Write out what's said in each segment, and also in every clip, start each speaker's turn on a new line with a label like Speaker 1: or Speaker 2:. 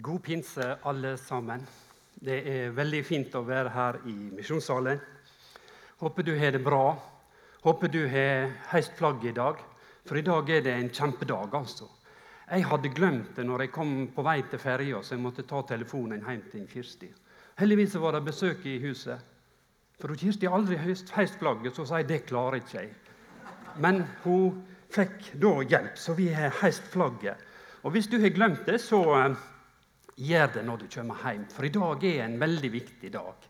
Speaker 1: God pinse, alle sammen. Det er veldig fint å være her i misjonssalen. Håper du har det bra. Håper du har heist flagget i dag. For i dag er det en kjempedag, altså. Jeg hadde glemt det når jeg kom på vei til ferja, så jeg måtte ta telefonen hjem til Kirsti. Heldigvis var det besøk i huset. For Kirsti har aldri heist flagget, så sa jeg det klarer ikke jeg. Men hun fikk da hjelp, så vi har heist flagget. Og Hvis du har glemt det, så eh, gjør det når du kommer hjem. For i dag er en veldig viktig dag.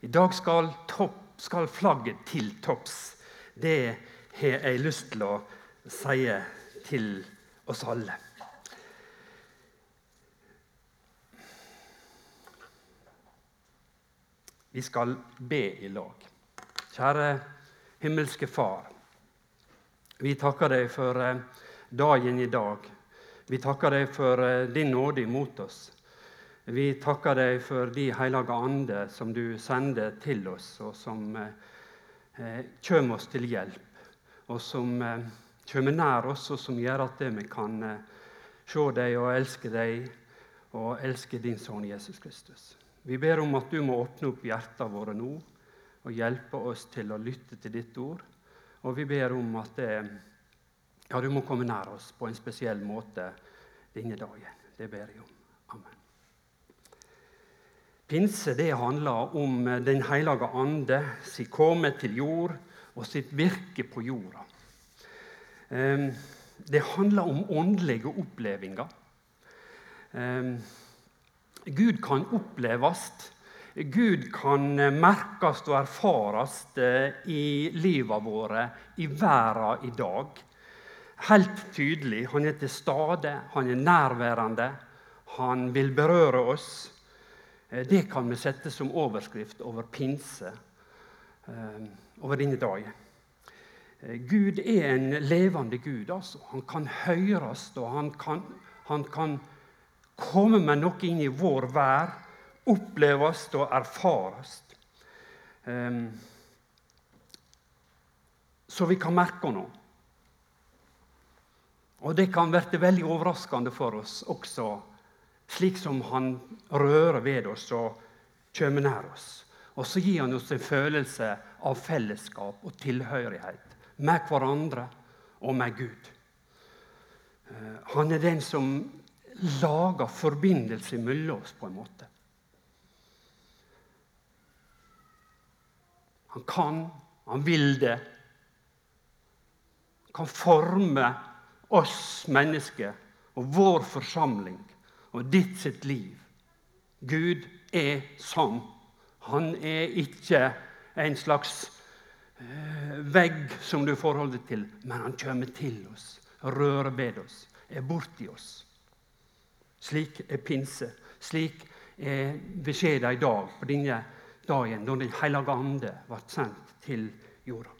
Speaker 1: I dag skal, topp, skal flagget til topps. Det har jeg lyst til å si til oss alle. Vi skal be i lag. Kjære himmelske Far. Vi takker deg for eh, dagen i dag. Vi takker deg for eh, din nåde imot oss. Vi takker deg for de hellige ande som du sender til oss, og som eh, eh, kommer oss til hjelp. Og som eh, kommer nær oss, og som gjør at vi kan eh, se deg og elske deg og elske din sønn Jesus Kristus. Vi ber om at du må åpne opp hjertene våre nå og hjelpe oss til å lytte til ditt ord. Og vi ber om at det, ja, du må komme nær oss på en spesiell måte denne dagen. Det ber jeg om. Amen. Pinse det handler om Den hellige ande sitt komme til jord og sitt virke på jorda. Ehm, det handler om åndelige opplevelser. Ehm, Gud kan oppleves. Gud kan merkes og erfares eh, i livet våre, i verden i dag. Helt tydelig. Han er til stede, han er nærværende. Han vil berøre oss. Eh, det kan vi sette som overskrift over pinse eh, over denne dagen. Eh, Gud er en levende Gud. altså. Han kan høres, og han kan, han kan komme med noe inn i vår vær. Oppleves og erfares. Så vi kan merke noe. Og det kan bli veldig overraskende for oss også slik som han rører ved oss og kommer nær oss. Og så gir han oss en følelse av fellesskap og tilhørighet med hverandre og med Gud. Eh, han er den som lager forbindelse mellom oss, på en måte. Han kan, han vil det. Han kan forme oss mennesker og vår forsamling og ditt sitt liv. Gud er sånn. Han er ikke en slags eh, vegg som du forholder deg til, men han kommer til oss, rører ved oss, er borti oss. Slik er pinse. Slik er beskjeden i dag, på denne dagen da Den hellige ande ble sendt til jorda.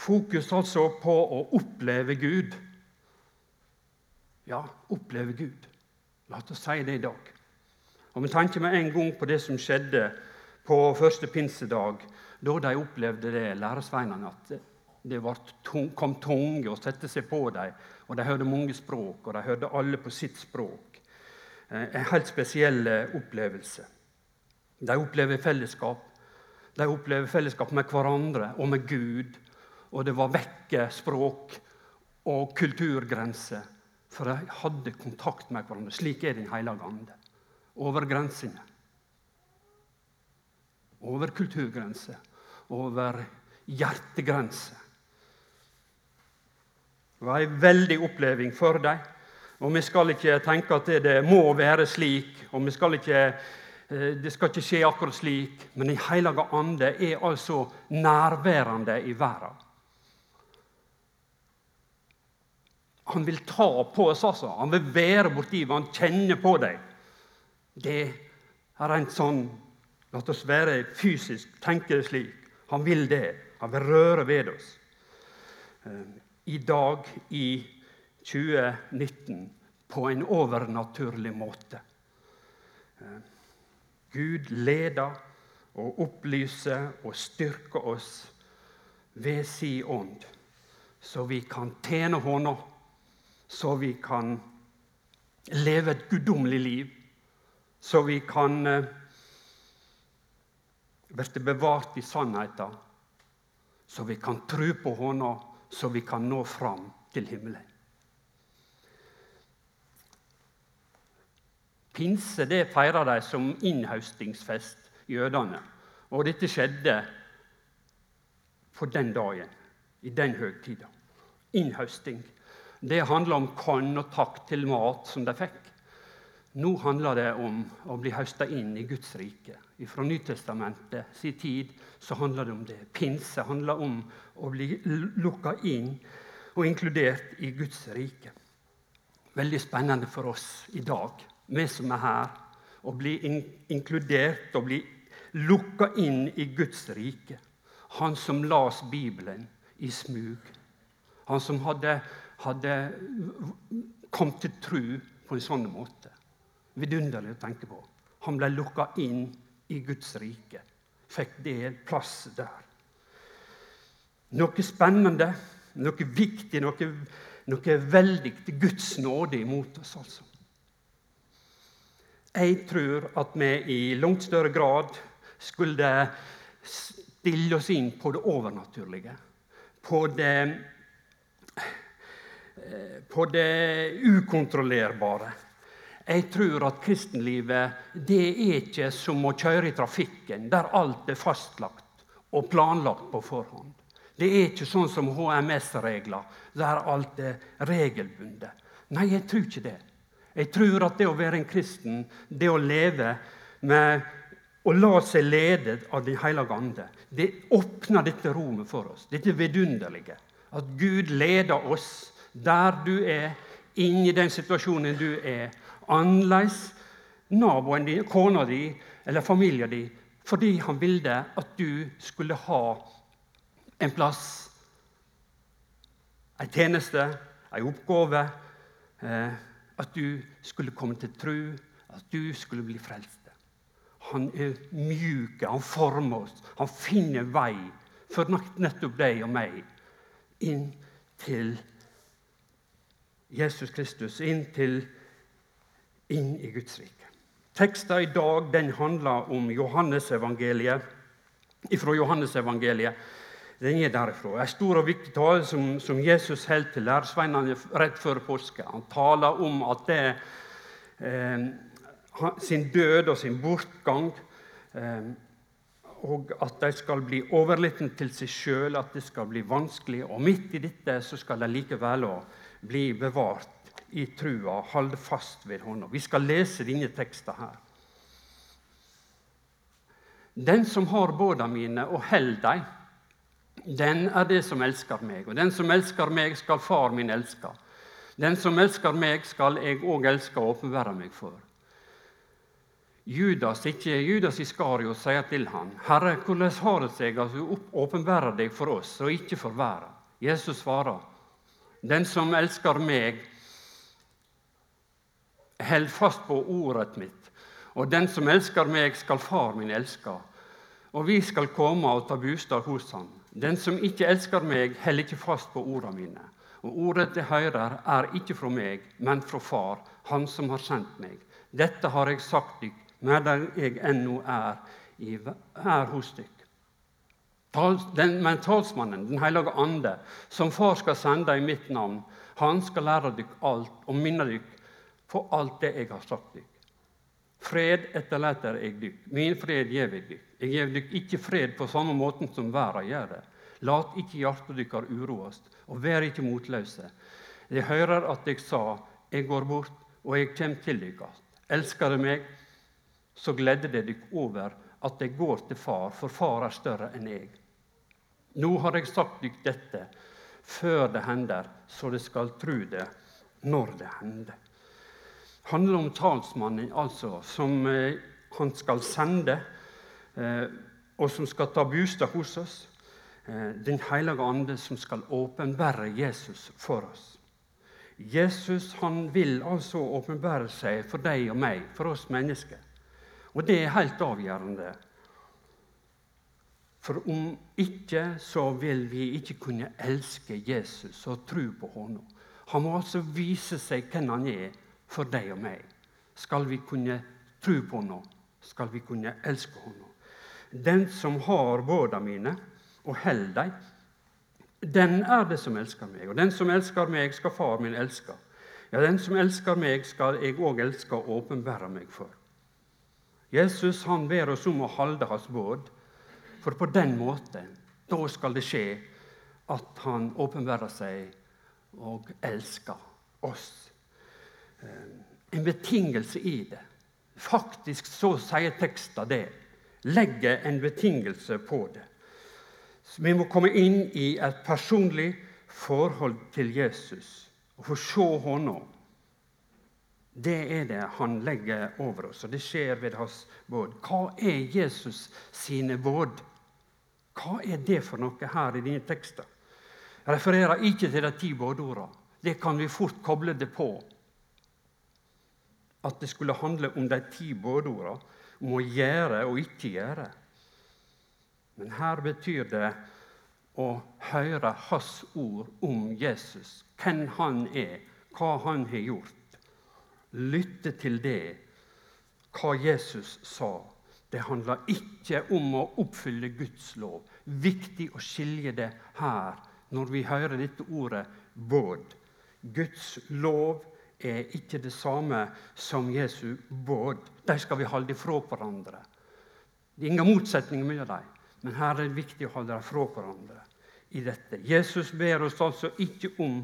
Speaker 1: Fokus altså på å oppleve Gud ja, oppleve Gud. La oss si det i dag. Og Vi tenker med en gang på det som skjedde på første pinsedag, da de opplevde det, læresveinene, at det kom tunge og sette seg på dem. Og de hørte mange språk, og de hørte alle på sitt språk. Eh, en helt spesiell eh, opplevelse. De opplever fellesskap. De opplever fellesskap med hverandre og med Gud. Og det var vekke språk og kulturgrenser for de hadde kontakt med hverandre. Slik er Den hellige ande. Over grensene. Over kulturgrenser. Over hjertegrenser. Det var en veldig oppleving for dem. Og Vi skal ikke tenke at det må være slik, og vi skal ikke, eh, det skal ikke skje akkurat slik. Men Den hellige ande er altså nærværende i verden. Han vil ta på oss, altså. Han vil være borti Han kjenner på deg. Det er en sånn La oss være fysisk, tenke det slik. Han vil det. Han vil røre ved oss. Eh, I dag, i 2019, på en overnaturlig måte. Eh, Gud leder og opplyser og styrker oss ved si ånd, så vi kan tjene Hånda så vi kan leve et guddommelig liv, så vi kan eh, bli bevart i sannheten, så vi kan tro på Hånda, så vi kan nå fram til himmelen. Pinse det feirer de som innhøstingsfest, jødene. Og dette skjedde på den dagen, i den høgtida. Innhøsting. Det handler om korn og takk til mat som de fikk. Nå handler det om å bli høsta inn i Guds rike. Fra Nytestamentet sin tid så handler det om det. Pinse handler om å bli lukka inn og inkludert i Guds rike. Veldig spennende for oss i dag, vi som er her. Å bli in inkludert og bli lukka inn i Guds rike. Han som las Bibelen i smug. Han som hadde hadde kommet til tro på en sånn måte. Vidunderlig å tenke på. Han ble lukka inn i Guds rike. Fikk del, plass der. Noe spennende, noe viktig, noe, noe veldig Guds nåde imot oss, altså. Jeg tror at vi i langt større grad skulle stille oss inn på det overnaturlige. På det på det ukontrollerbare. Jeg tror at kristenlivet det er ikke som å kjøre i trafikken, der alt er fastlagt og planlagt på forhånd. Det er ikke sånn som HMS-regler, der alt er regelbundet. Nei, jeg tror ikke det. Jeg tror at det å være en kristen, det å leve med å la seg lede av Den hellige ande, det åpner dette rommet for oss. Dette vidunderlige. At Gud leder oss der du er, inn i den situasjonen du er, annerledes naboen din, kona di eller familien din, fordi han ville at du skulle ha en plass, en tjeneste, en oppgave. Eh, at du skulle komme til tro, at du skulle bli frelst. Han er mjuk, han former oss, han finner vei for nettopp deg og meg inn til Jesus Kristus inn, til, inn i Guds rike. Teksten i dag den handler om Johannesevangeliet. Fra Johannesevangeliet. Den er derifra. En stor og viktig tale som, som Jesus holdt til læresveinene rett før påske. Han taler om at det, eh, sin død og sin bortgang eh, og at de skal bli overlitne til seg sjøl, at det skal bli vanskelig. Og midt i dette så skal de likevel òg bli bevart i trua, holde fast ved hånda. Vi skal lese denne teksten her. Den som har båda mine og held dem, den er det som elsker meg. Og den som elsker meg, skal far min elske. Den som elsker meg, skal jeg òg elske og åpenbære meg for. Judas, ikke Judas Iskario, sier til han, 'Herre, hvordan har det seg at du åpenbærer deg for oss og ikke for verden?' Jesus svarer, den som elsker meg, held fast på ordet mitt. Og den som elsker meg, skal far min elske. Og vi skal komme og ta bostad hos han. Den som ikke elsker meg, held ikke fast på ordene mine. Og ordet jeg hører, er ikke fra meg, men fra Far, Han som har sendt meg. Dette har jeg sagt dykk medan jeg ennå er, er hos dykk. Den, men talsmannen, Den hellige ande, som Far skal sende i mitt navn, han skal lære dere alt og minne dere på alt det jeg har sagt dere. Fred etterlater jeg dere. Min fred gir jeg dere. Jeg gir dere ikke fred på samme måte som verden gjør det. Lat ikke hjertet deres uroes, og vær ikke motløse. Jeg hører at jeg sa, jeg går bort, og jeg kommer til dere. Elsker dere meg, så gleder det dere over at jeg går til Far, for Far er større enn jeg. Nå har jeg sagt dykk dette før det hender, så det skal tru det når det hender. Det handler om talsmannen altså, som eh, han skal sende, eh, og som skal ta bostad hos oss. Eh, den hellige ande som skal åpenbære Jesus for oss. Jesus han vil altså åpenbære seg for deg og meg, for oss mennesker. Og det er helt avgjørende for om ikke, så vil vi ikke kunne elske Jesus og tro på ham. Han må altså vise seg hvem han er, for deg og meg. Skal vi kunne tro på Ham, skal vi kunne elske Ham. Den som har båda mine og holder dem, den er det som elsker meg. Og den som elsker meg, skal far min elske. Ja, den som elsker meg, skal jeg òg elske og åpenbære meg for. Jesus han ber oss om å holde hans båd, for på den måten da skal det skje at han åpenbærer seg og elsker oss. Eh, en betingelse i det. Faktisk så sier teksten det. Legger en betingelse på det. Så vi må komme inn i et personlig forhold til Jesus og få se Ham. Det er det han legger over oss, og det skjer ved hans båd. Hva er Jesus sine båd? Hva er det for noe her i denne teksten? Jeg refererer ikke til de ti bådordene. Det kan vi fort koble det på. At det skulle handle om de ti bådordene, om å gjøre og ikke gjøre. Men her betyr det å høre hans ord om Jesus, hvem han er, hva han har gjort. Lytte til det, hva Jesus sa. Det handler ikke om å oppfylle Guds lov. Viktig å skilje det her når vi hører dette ordet båd. Guds lov er ikke det samme som Jesu båd. De skal vi holde ifra hverandre. Det er ingen motsetning mellom dem, men her er det viktig å holde dem fra hverandre i dette. Jesus ber oss altså ikke om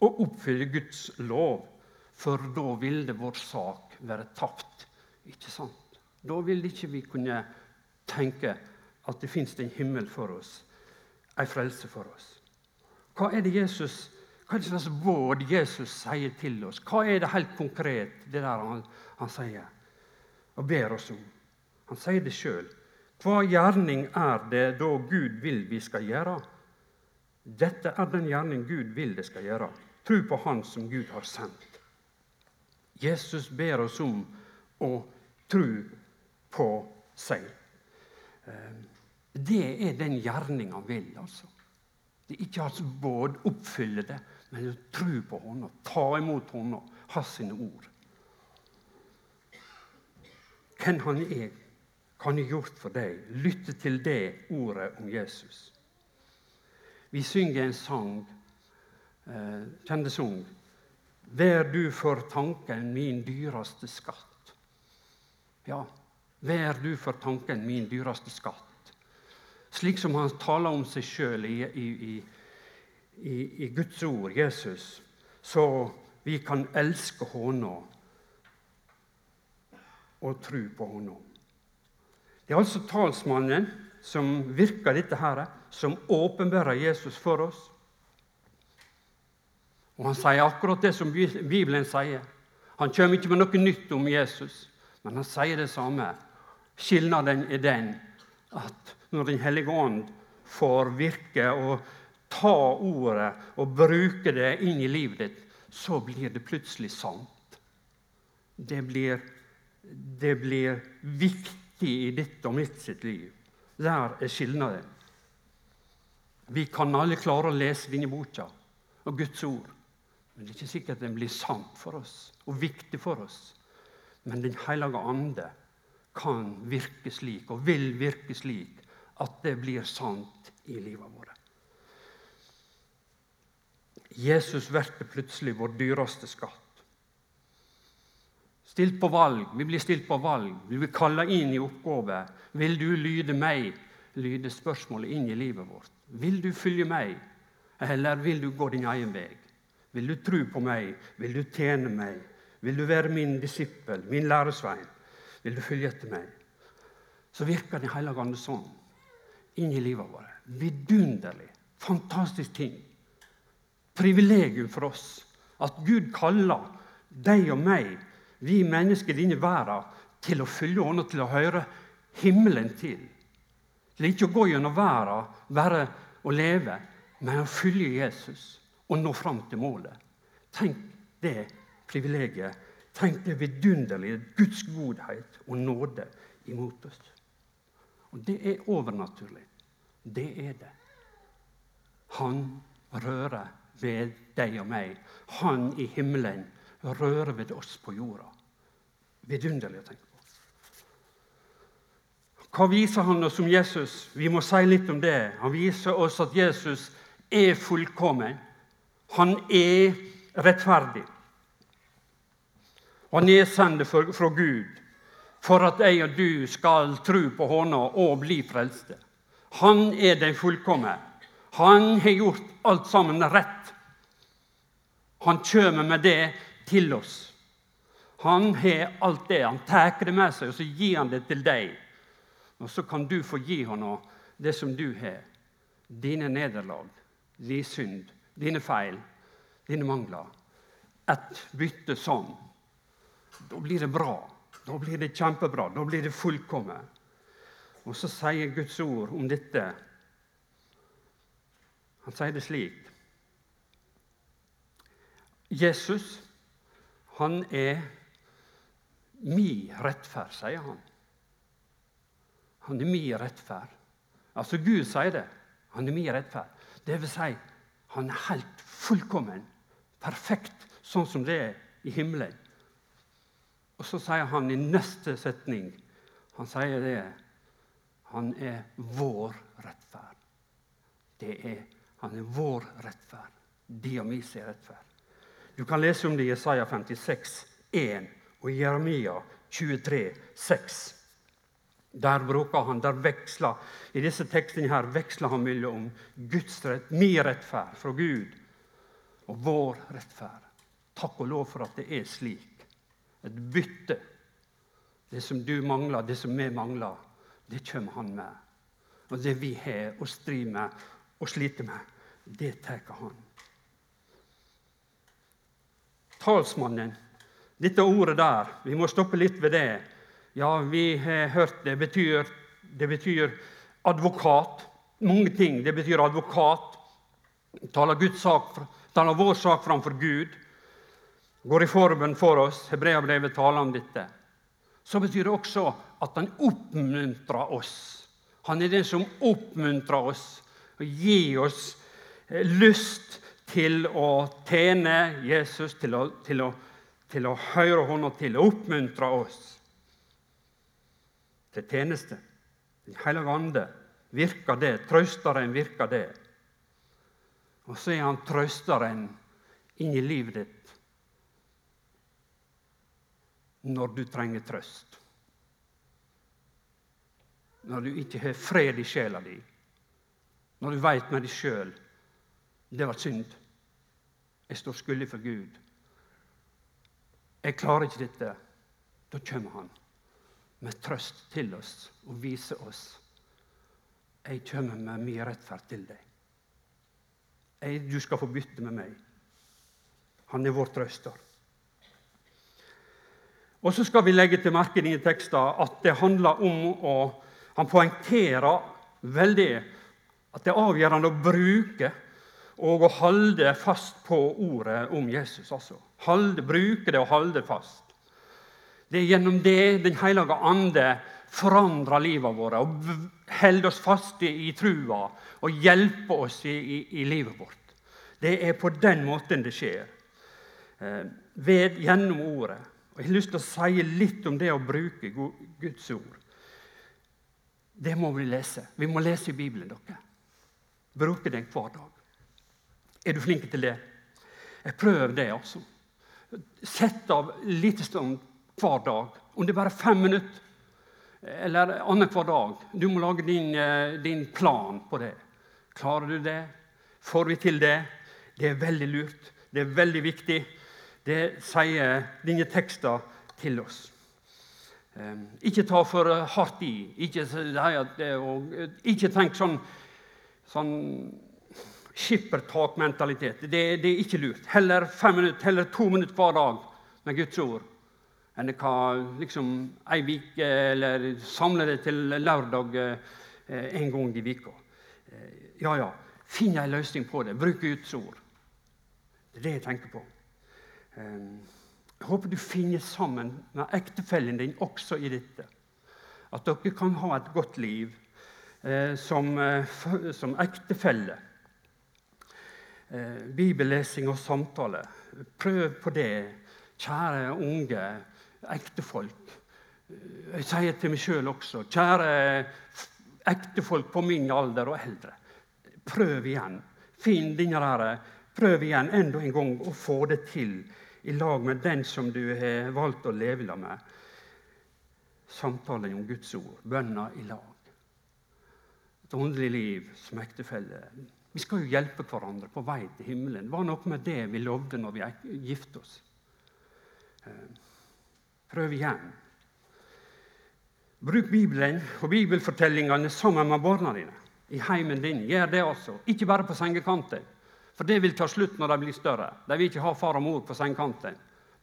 Speaker 1: å oppfylle Guds lov, for da ville vår sak være tapt. Ikke sant? Da vil ikke vi kunne tenke at det fins en himmel for oss, en frelse for oss. Hva er det Jesus hva er det slags våd Jesus sier til oss? Hva er det helt konkret det der han, han sier og ber oss om? Han sier det sjøl. Hva gjerning er det da Gud vil vi skal gjøre? Dette er den gjerning Gud vil det skal gjøre. Tro på Han som Gud har sendt. Jesus ber oss om å tro på seg. Eh, det er den gjerning han vil. altså. Det er ikke hans båd oppfylle det, men å tro på henne, ta imot henne, hans sine ord. Hvem han er, hva han har gjort for deg. Lytte til det ordet om Jesus. Vi synger en sang, eh, kjente sang. Vær du for tanken min dyreste skatt. Ja, vær du for tanken min dyreste skatt. Slik som han taler om seg sjøl i, i, i, i, Guds ord, Jesus, så vi kan elske Honom og tro på Honom. Det er altså talsmannen som virker dette her, som åpenbærer Jesus for oss. Og Han sier akkurat det som Bibelen sier. Han kommer ikke med noe nytt om Jesus, men han sier det samme. Skilnaden er den at når Den hellige ånd får virke og ta ordet og bruke det inn i livet ditt, så blir det plutselig sant. Det blir, det blir viktig i ditt og mitt sitt liv. Der er skilnaden. Vi kan alle klare å lese denne boka og Guds ord. Men det er ikke sikkert den blir sant for oss og viktig for oss. Men Den hellige ande kan virke slik, og vil virke slik, at det blir sant i livet vårt. Jesus blir plutselig vår dyreste skatt. Stilt på valg. Vi blir stilt på valg. Vi blir kalla inn i oppgave. Vil du lyde meg? lyder spørsmålet inn i livet vårt. Vil du følge meg, eller vil du gå din egen vei? Vil du tro på meg? Vil du tjene meg? Vil du være min disippel, min læresvein? Vil du følge etter meg? Så virker Den hellige ande sånn inn i livet vårt. Vidunderlig. Fantastisk ting. Privilegium for oss at Gud kaller deg og meg vi mennesker i denne verden til å følge ånda, til å høre himmelen til. Til ikke å gå gjennom verden, være og leve, men å følge Jesus og nå fram til målet. Tenk det privilegiet. Tenk det vidunderlige, Guds godhet og nåde imot oss. Og det er overnaturlig. Det er det. Han rører ved deg og meg. Han i himmelen rører ved oss på jorda. Vidunderlig å tenke på. Hva viser han oss om Jesus? Vi må si litt om det. Han viser oss at Jesus er fullkommen. Han er rettferdig. Han er sendt fra Gud for at jeg og du skal tro på Hånda og bli frelste. Han er den fullkomne. Han har gjort alt sammen rett. Han kommer med det til oss. Han har alt det. Han tar det med seg, og så gir han det til deg. Og så kan du få gi ham det som du har. Dine nederlag, din synd, dine feil, dine mangler. Et bytte sånn. Da blir det bra. Da blir det kjempebra. Da blir det fullkomment. Og så sier Guds ord om dette Han sier det slik Jesus, han er mi rettferd, sier han. Han er mi rettferd. Altså Gud sier det. Han er mi rettferd. Det vil si, han er helt fullkommen, perfekt, sånn som det er i himmelen. Og så sier han i neste setning Han sier det Han er vår rettferd. Det er, han er vår rettferd. Diamis er rettferd. Du kan lese om det i Jesaja 56, 1 og Jeremia 23, 6. Der bruker han, der veksler, I disse tekstene her veksler han mellom Guds rett, min rettferd fra Gud og vår rettferd. Takk og lov for at det er slik. Et bytte. Det som du mangler, det som vi mangler, det kommer han med. Og det vi har å stri med og slite med, det tar han. Talsmannen, dette ordet der, vi må stoppe litt ved det. Ja, vi har hørt det betyr, det betyr advokat. Mange ting. Det betyr advokat. Taler, Guds sak, taler vår sak framfor Gud. Går i forbønn for oss. Hebreabrevet taler om dette. Så betyr det også at han oppmuntrer oss. Han er den som oppmuntrer oss og gir oss eh, lyst til å tjene Jesus, til å, til å, til å høre hånda til, og oppmuntre oss til tjeneste. Den hellige ande virker det. Trøsteren virker det. Og så er han trøsteren inn i livet ditt når du trenger trøst. Når du ikke har fred i sjela di. Når du veit med deg sjøl det var synd. Jeg står skyldig for Gud. Jeg klarer ikke dette. Da kommer han med trøst til oss og viser oss jeg kommer med min rettferd til deg. Jeg, du skal få bytte med meg. Han er vår trøster. Og så skal vi legge til merke i teksten at det handler om å Han poengterer veldig at det er avgjørende å bruke og å holde fast på ordet om Jesus. altså. Holde, bruke det og holde fast. Det er gjennom det Den hellige ande forandrer livet vårt og holder oss fast i, i trua og hjelper oss i, i, i, livet vårt. Det er på den måten det skjer. Eh, ved, gjennom ordet. Og Jeg har lyst til å si litt om det å bruke Guds ord. Det må vi lese. Vi må lese i Bibelen. dere. Bruke den hver dag. Er du flink til det? Jeg prøver det, altså. Sett av litt stund hver dag. Om det er bare fem minutter eller annenhver dag. Du må lage din, eh, din, plan på det. Klarer du det? Får vi til det? Det er veldig lurt. Det er veldig viktig. Det sier dine tekster til oss. Ehm, ikke ta for hardt i. Ikke, ikke tenk sånn, sånn skippertakmentalitet. Det, det er ikke lurt. Heller fem minutter, heller to minutter hver dag med Guds ord enn hva liksom ei uke eller samle det til lørdag eh, en gang i uka. Eh, ja, ja. Finn ei løsning på det. Bruk Guds ord. Det er det jeg tenker på. Eh, jeg håper du finner sammen med ektefellen din også i dette. At dere kan ha et godt liv som, som ektefelle. Bibellesing og samtale. Prøv på det Kjære unge ektefolk. Jeg sier til meg sjøl også, kjære ektefolk på min alder og eldre. Prøv igjen. Finn denne der, Prøv igjen enda en gang å få det til i lag med den som du har valgt å leve sammen med. Samtalen om Guds ord, bønner i lag. Et åndelig liv som ektefelle. Vi skal jo hjelpe hverandre på vei til himmelen. Det var noe med det vi lovde når vi giftet oss. Eh, prøv igjen. Bruk Bibelen og bibelfortellingene sammen med barna dine i heimen din. Gjør det også. Ikke bare på sengekanten. For det vil ta slutt når de blir større. De vil ikke ha far og mor på sengekanten.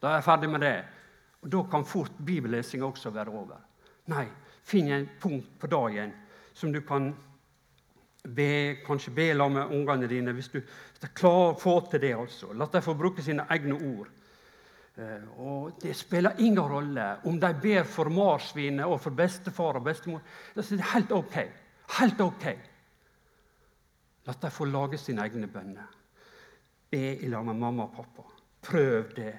Speaker 1: Da er jeg ferdig med det. Og Da kan fort bibellesinga også være over. Nei, finn en punkt på dagen som du kan be, kanskje be la med ungene dine. Hvis du, hvis du klarer å få til det. altså. La dem få bruke sine egne ord. Eh, og Det spiller ingen rolle om de ber for marsvinet og for bestefar og bestemor. Det er helt ok. Helt ok. La dem få lage sine egne bønner. Be i lag med mamma og pappa. Prøv det.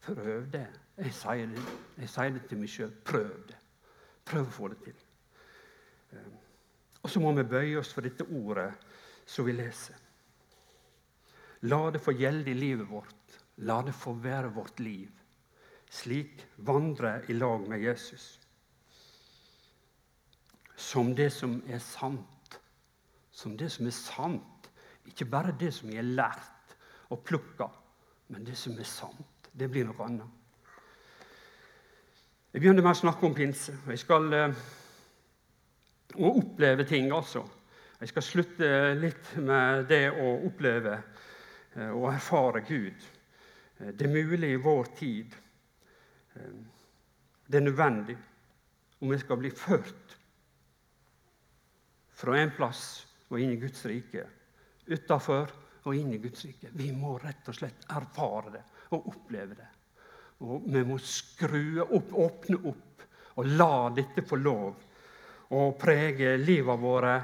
Speaker 1: Prøv det. Jeg sier det, jeg sier det til meg sjøl. Prøv det. Prøv å få det til. Ehm, og så må vi bøye oss for dette ordet som vi leser. La det få gjelde i livet vårt. La det få være vårt liv. Slik vandre i lag med Jesus. Som det som er sant. Som det som er sant ikke bare det som er lært og plukka, men det som er sant. Det blir noe annet. Jeg begynner med å snakke om pinse. og Jeg skal eh, oppleve ting, altså. Jeg skal slutte litt med det å oppleve eh, og erfare Gud. Eh, det er mulig i vår tid. Eh, det er nødvendig om vi skal bli ført fra en plass og inn i Guds rike utafor og inn i Guds rike. Vi må rett og slett erfare det og oppleve det. Og Vi må skru opp, åpne opp og la dette få lov å prege livet våre,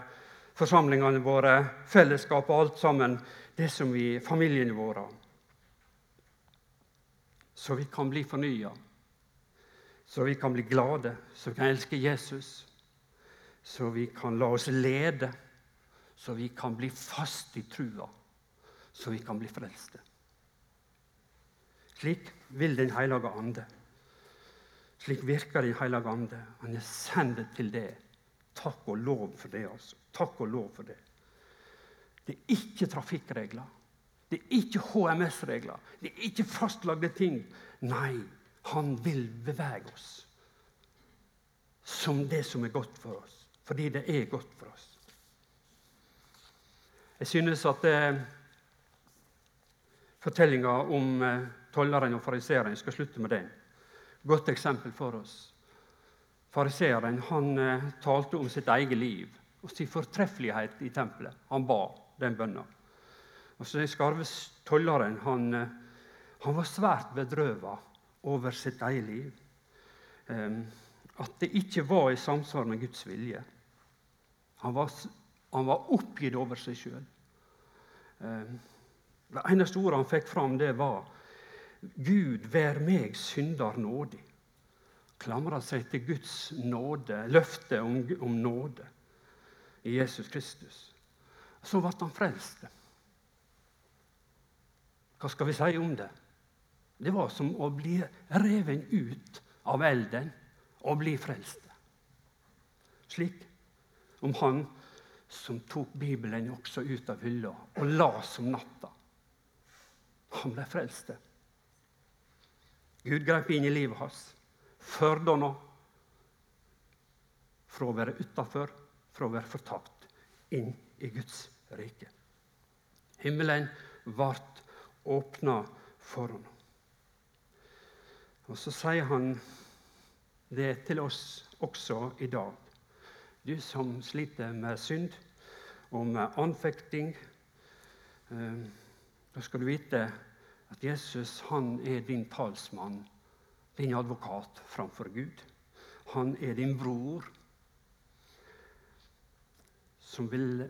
Speaker 1: forsamlingene våre, fellesskapet og alt sammen. Det som vi, familiene våre. Så vi kan bli fornya. Så vi kan bli glade, så vi kan elske Jesus. Så vi kan la oss lede så vi kan bli fast i trua, så vi kan bli frelste. Slik vil Den hellige ande. Slik virker Den hellige ande. Han er sendt til det. Takk og lov for det. altså. Takk og lov for det. Det er ikke trafikkregler. Det er ikke HMS-regler. Det er ikke fastlagde ting. Nei, han vil bevege oss som det som er godt for oss. Fordi det er godt for oss. Jeg synes at eh, fortellinga om eh, tolleren og fariseeren skal slutte med den. Godt eksempel for oss. Fariseeren han eh, talte om sitt eget liv og sin fortreffelighet i tempelet. Han ba den bønna. Og så skarve tolleren han, eh, han, var svært bedrøva over sitt eget liv. Eh, at det ikke var i samsvar med Guds vilje. Han var han var oppgitt over seg sjøl. Eh, det eneste ordet han fikk fram, det var 'Gud, vær meg synder nådig'. Klamra seg til Guds nåde, løftet om, om nåde i Jesus Kristus. Så ble han frelst. Hva skal vi si om det? Det var som å bli reven ut av elden og bli frelst. Slik om han som tok Bibelen også ut av hylla og las om natta. Han ble frelst. Gud grep inn i livet hans, førte han fra å være utafor, fra å være fortapt, inn i Guds rike. Himmelen ble åpna for ham. Og så sier han det til oss også i dag du som sliter med synd og med anfekting. Eh, da skal du vite at Jesus han er din talsmann, din advokat framfor Gud. Han er din bror som vil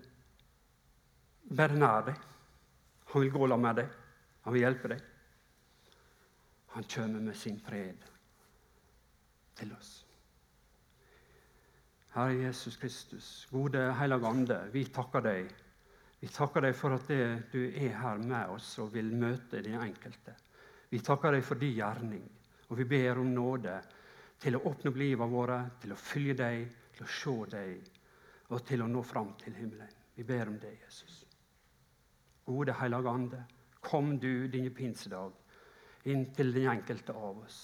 Speaker 1: være nær deg. Han vil gå la med deg. Han vil hjelpe deg. Han kommer med sin fred til oss. Herre Jesus Kristus, gode Hellige Ande, vi takker deg. Vi takker deg for at det, du er her med oss og vil møte den enkelte. Vi takker deg for din gjerning, og vi ber om nåde til å åpne opp livet våre, til å følge deg, til å se deg og til å nå fram til himmelen. Vi ber om det, Jesus. Gode Hellige Ande, kom du denne pinsedag inn til den enkelte av oss.